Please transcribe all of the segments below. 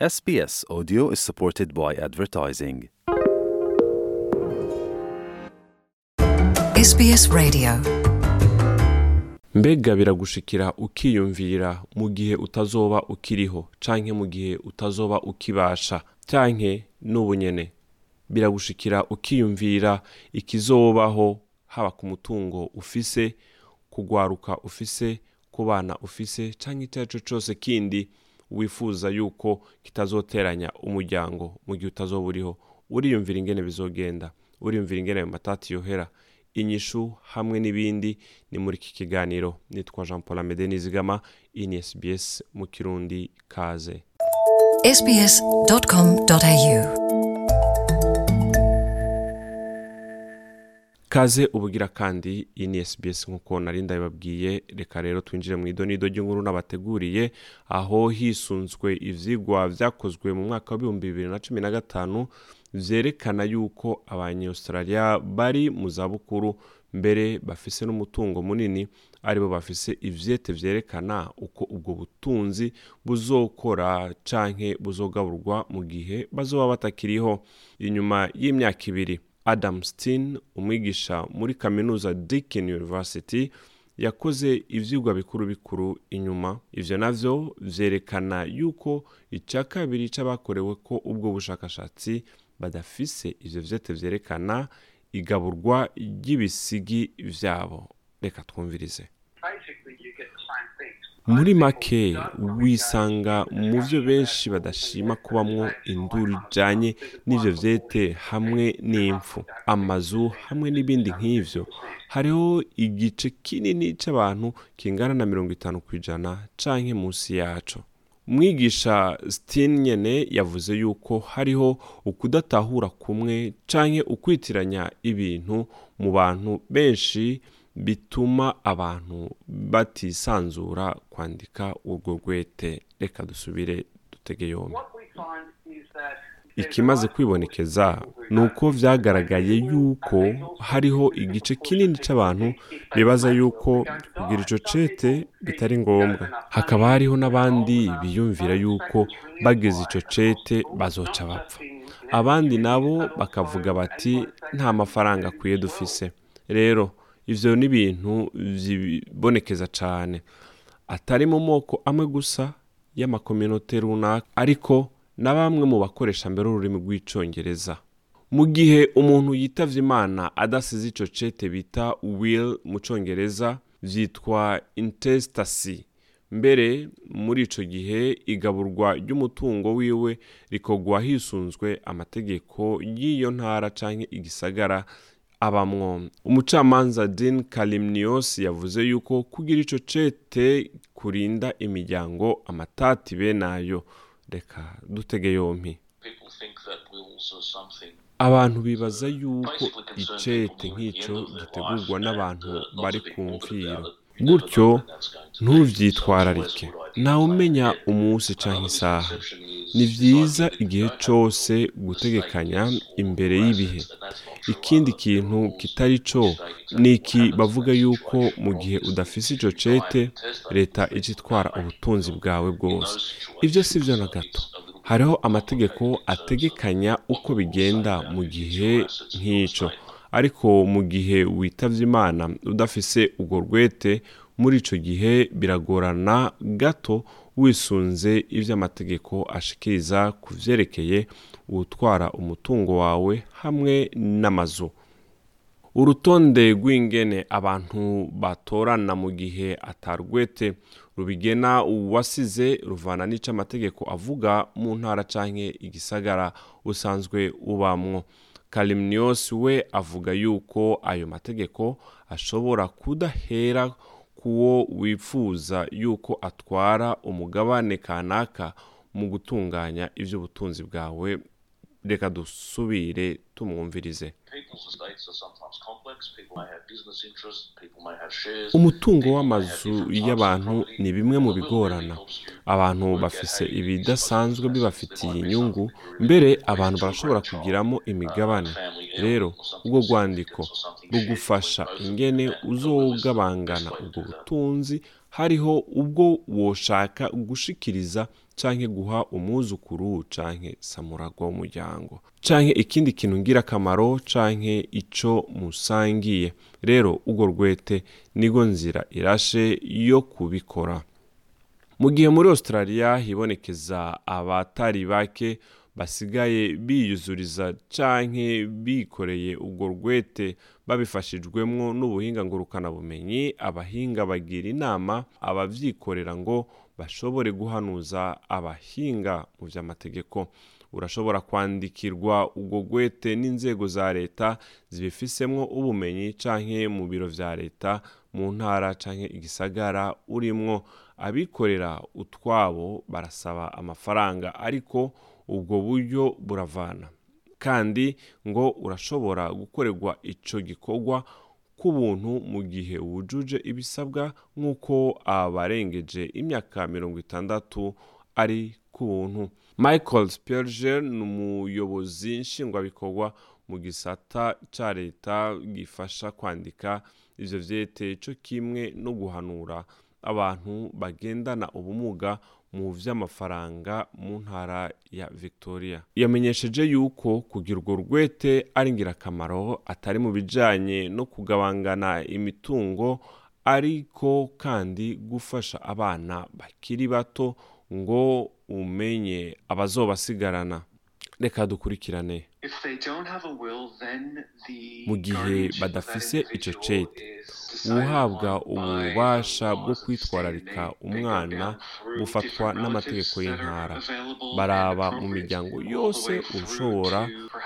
SBS Audio is supported by advertising. SBS Radio mbega biragushikira ukiyumvira mu gihe utazoba ukiriho canke mu gihe utazoba ukibasha canke n'ubu nyene biragushikira ukiyumvira ikizobaho haba ku mutungo ufise kugwaruka ufise ku bana ufise canke icyo ari cyo cose kindi wifuza yuko kitazoteranya umuryango mu gihe utazoba uriho. Uriyumvira ingene bizogenda uriyumvira ingene ayo matati yohera. Inyishu hamwe n'ibindi ni muri iki kiganiro. Nitwa jean paul amede nizigama iyi ni sbs mu kirundi kaze. Sbs.com.au kaze ubugira kandi iyi ni sbs nk'uko nari ndabibabwiye. Reka rero twinjire mu idonido ry'inkuru n'abateguriye aho hisunzwe ivyigwa vyakozwe mu mwaka na gatanu vyerekana yuko abanyaustralia bari mu zabukuru mbere bafise n'umutungo munini ari bo bafise ivyete vyerekana uko ubwo butunzi buzokora canke buzogaburwa mu gihe bazoba batakiriho. Inyuma y'imyaka ibiri adam steen umwigisha muri kaminuza deakin university yakoze ivyigwa bikuru bikuru inyuma. Ivyo navyo vyerekana yuko ica kabiri c'abakorewe ko ubwo bushakashatsi badafise ivyo vyete vyerekana igaburwa ry'ibisigi vyabo. Reka twumvirize. Muri make wisanga mu byo benshi badashima kubamwo induru ijanye n'ivyo vyete hamwe n'impfu amazu hamwe n'ibindi nk'ivyo. Hariho igice kinini c'abantu kingana na mirongo itanu ku ijana canke munsi yaco. Umwigisha stin nyene yavuze yuko hariho ukudatahura kumwe canke ukwitiranya ibintu mu bantu benshi bituma abantu batisanzura kwandika urwo rwete. Reka dusubire dutege yombi. Ikimaze kwibonekeza ni uko vyagaragaye yuko hariho igice kinini c'abantu bibaza yuko kugira ico cete bitari ngombwa. Hakaba hariho n'abandi biyumvira yuko bageze ico cete bazoca bapfa. Abandi nabo bakavuga bati nta mafaranga akwiye dufise. Rero ivyo ni ibintu vibonekeza cane. Atari mu moko amwe gusa y'amakominote runaka ariko na bamwe mu bakoresha mbere ururimi rw'icongereza. Mu gihe umuntu yitavye imana adasize ico cete bita will mu congereza vyitwa intestacy. Mbere muri ico gihe igaburwa ry'umutungo wiwe rikogwa hisunzwe amategeko y'iyo ntara canke igisagara abamwo. Umucamanza Dean Kalimnios yavuze yuko kugira ico cete kurinda imiryango amatati benayo reka dutege yompi. Abantu bibaza yuko icete nk'ico gitegurwa n'abantu bari ku mfiro gutyo ntuvyitwararike ntawe umenya umunsi canke isaha. Ni vyiza igihe cose gutegekanya imbere y'ibihe. Ikindi kintu kitari co ni iki bavuga yuko mu gihe udafise ico cete leta ica itwara ubutunzi bwawe bwose. Ivyo si vyo na gato. Hariho amategeko ategekanya uko bigenda mu gihe nk'ico. Ariko mu gihe witavye imana udafise urwo rwete muri ico gihe biragorana gato wisunze ivyo amategeko ashikiriza ku vyerekeye gutwara umutungo wawe hamwe n'amazu. Urutonde rw'ingene abantu batorana mu gihe atarwete rubigena uwasize ruvana n'ico amategeko avuga mu ntara canke igisagara usanzwe ubamwo. Kalimnios we avuga yuko ayo mategeko ashobora kudahera kuwo wifuza yuko atwara umugabane kanaka mu gutunganya ivy'ubutunzi bwawe. Reka dusubire tumwumvirize umutungo w'amazu y'abantu ni bimwe mu bigorana. abantu bafise ibidasanzwe bibafitiye inyungu. mbere abantu barashobora kugiramo imigabane. rero ubwo rwandiko rugufasha ingene uzogabangana ubwo butunzi hariho ubwo woshaka gushikiriza canke guha umwuzukuru canke samuragwa w'umuryango canke ikindi kintu ngirakamaro canke ico musangiye. Rero urwo rwete nigo nzira irashe yo kubikora. Mu gihe muri australia hibonekeza abatari bake basigaye biyuzuriza canke bikoreye urwo rwete babifashijwemwo n'ubuhinga ngurukanabumenyi abahinga bagira inama abavyikorera ngo bashobore guhanuza abahinga mu vy'amategeko. Urashobora kwandikirwa urwo rwete n'inzego za leta zibifisemwo ubumenyi canke mu biro vya leta mu ntara canke igisagara urimwo. Abikorera utwabo barasaba amafaranga ariko ubwo buryo buravana. Kandi ngo urashobora gukorerwa ico gikorwa k'ubuntu mu gihe wujuje ibisabwa nk'uko abarengeje imyaka mirongo itandatu ari ku buntu michael spelger ni umuyobozi nshingwabikorwa mu gisata ca leta gifasha kwandika ivyo vyete co kimwe no guhanura abantu bagendana ubumuga mu vy'amafaranga mu ntara ya victoria. Yamenyesheje yuko kugira urwo rwete ari ngirakamaro atari mu bijanye no kugabangana imitungo ariko kandi gufasha abana bakiri bato ngo umenye abazobasigarana. Reka dukurikirane. Mu gihe badafise ico cete uhabwa ububasha bwo kwitwararika umwana bufatwa n'amategeko y'intara. baraba mu miryango yose ushobora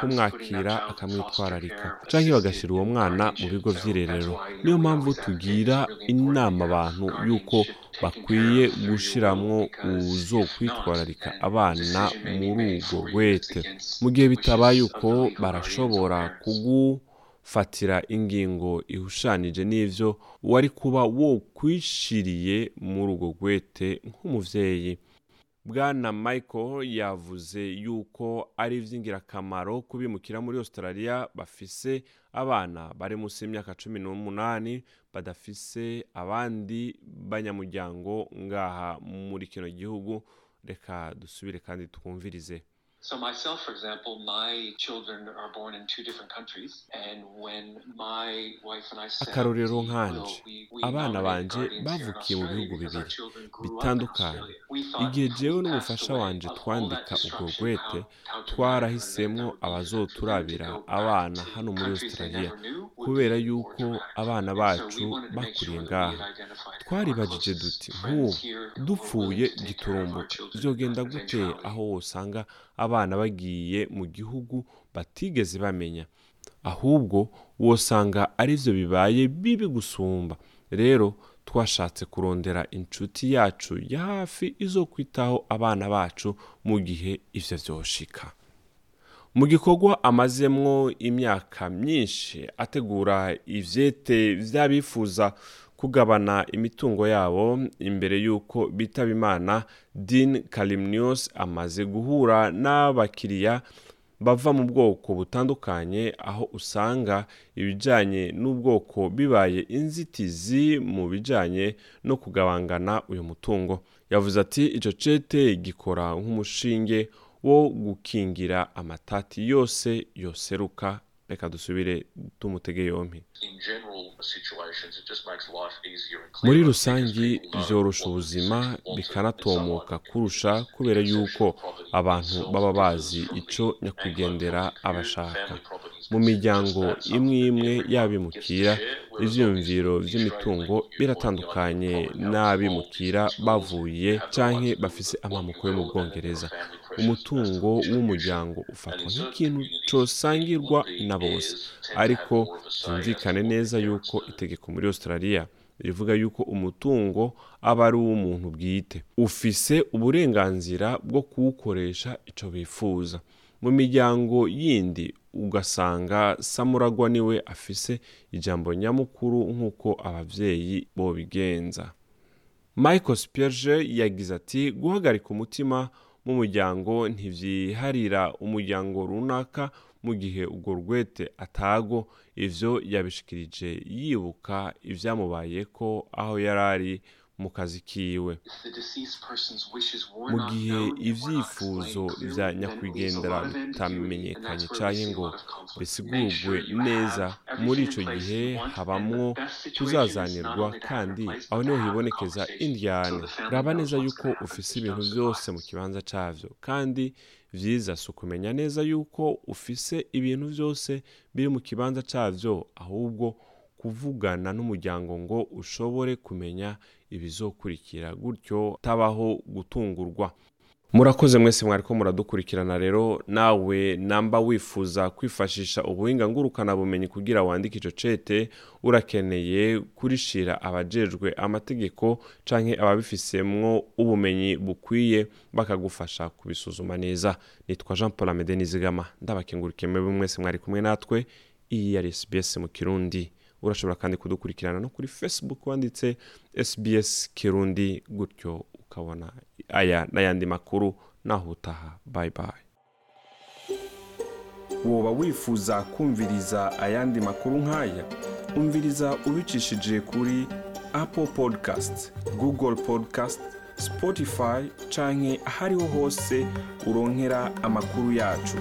kumwakira akamwitwararika. Canke bagashyira uwo mwana mu bigo vy'irerero. Niyo mpamvu tugira inama abantu yuko bakwiye gushiramwo uzo kwitwararika abana muri urwo rwete mu gihe bitabaye uko barashobora kugu fatira ingingo ihushanije n'ivyo wari kuba wokwishiriye muri urwo rwete nk'umuvyeyi. Bwana michael yavuze yuko ari ivy'ingirakamaro kubimukira muri australia bafise abana bari munsi y'imyaka cumi n'umunani badafise abandi banyamuryango ngaha muri kino gihugu. Reka dusubire kandi twumvirize. So myself, for example, my children are born in two different countries, and when my wife and I akarorero nkanje abana in bavukiye mu bihugu bibiri bitandukanye. Igihe if we jewe passed n'umufasha that twandika for them to abazoturabira abana hano muri australia kubera be yuko abana bacu bakuriye ngaha. closest duti nk'ubu dupfuye giturumbuka vyogenda gute? aho wosanga abana bagiye mu gihugu batigeze bamenya. Ahubwo wosanga arivyo bibaye bibi gusumba. Rero twashatse kurondera inshuti yacu ya hafi izo kwitaho abana bacu mu gihe ivyo vyoshika. Mu gikorwa amazemwo imyaka myinshi ategura ivyete vy'abifuza kugabana imitungo yabo imbere y'uko bitaba imana dean kalimnius amaze guhura n'abakiriya bava mu bwoko butandukanye aho usanga ibijyanye n'ubwoko bibaye inzitizi mu bijyanye no kugabangana uyu mutungo. Yavuze ati icyo cete gikora nk'umushinge wo gukingira amatati yose yoseruka reka dusubire tumutege and muri know byorosha ubuzima on. kurusha kubera yuko abantu baba bazi the nyakwigendera abashaka mu miryango imwe imwe y'abimukira Australian view biratandukanye n'abimukira bavuye to bafise amamuko yo mu bwongereza umutungo w'umuryango ufatwa nk'ikintu the na bose. Ariko what neza yuko itegeko muri australia rivuga yuko umutungo aba ari uw'umuntu bwite. Ufise uburenganzira bwo kuwukoresha ico bifuza. Mu miryango yindi ugasanga samuragwa ni we afise ijambo nyamukuru nk'uko abavyeyi bobigenza. Michael spierge yagize ati guhagarika umutima mu muryango ntivyiharira umuryango runaka mu gihe urwo rwete atago. Ivyo yabishikirije yibuka ivyamubayeko aho yari ari mu kazi kiwe. Mu gihe then we nyakwigendera bitamenyekanye that's where we canke see a ngo bisigurwe neza muri place gihe not kuzazanirwa kandi aho ni ho hibonekeza family raba neza yuko ufise ibintu vyose mu kibanza cavyo kandi vyiza si ukumenya neza yuko ufise ibintu vyose biri mu kibanza cavyo ahubwo kuvugana n'umuryango ngo ushobore kumenya ibizokurikira gutyo tabaho gutungurwa. Murakoze mwese mwariko muradukurikirana rero nawe namba wifuza kwifashisha ubuhinga ngurukanabumenyi kugira wandike ico cete urakeneye kurishira abajejwe amategeko canke ababifisemwo ubumenyi bukwiye bakagufasha kubisuzuma neza. Nitwa jean paul amede nizigama mwese mwari kumwe natwe iyi yari sbs mu kirundi. Urashobora kandi kudukurikirana no kuri facebook wanditse sbs kirundi gutyo ukabona aya n'ayandi makuru. Naho utaha bye bye. Woba wifuza kumviriza ayandi makuru nk'aya umviriza ubicishije kuri apple podcast google podcast spotify canke ahariho hose uronkera amakuru yacu.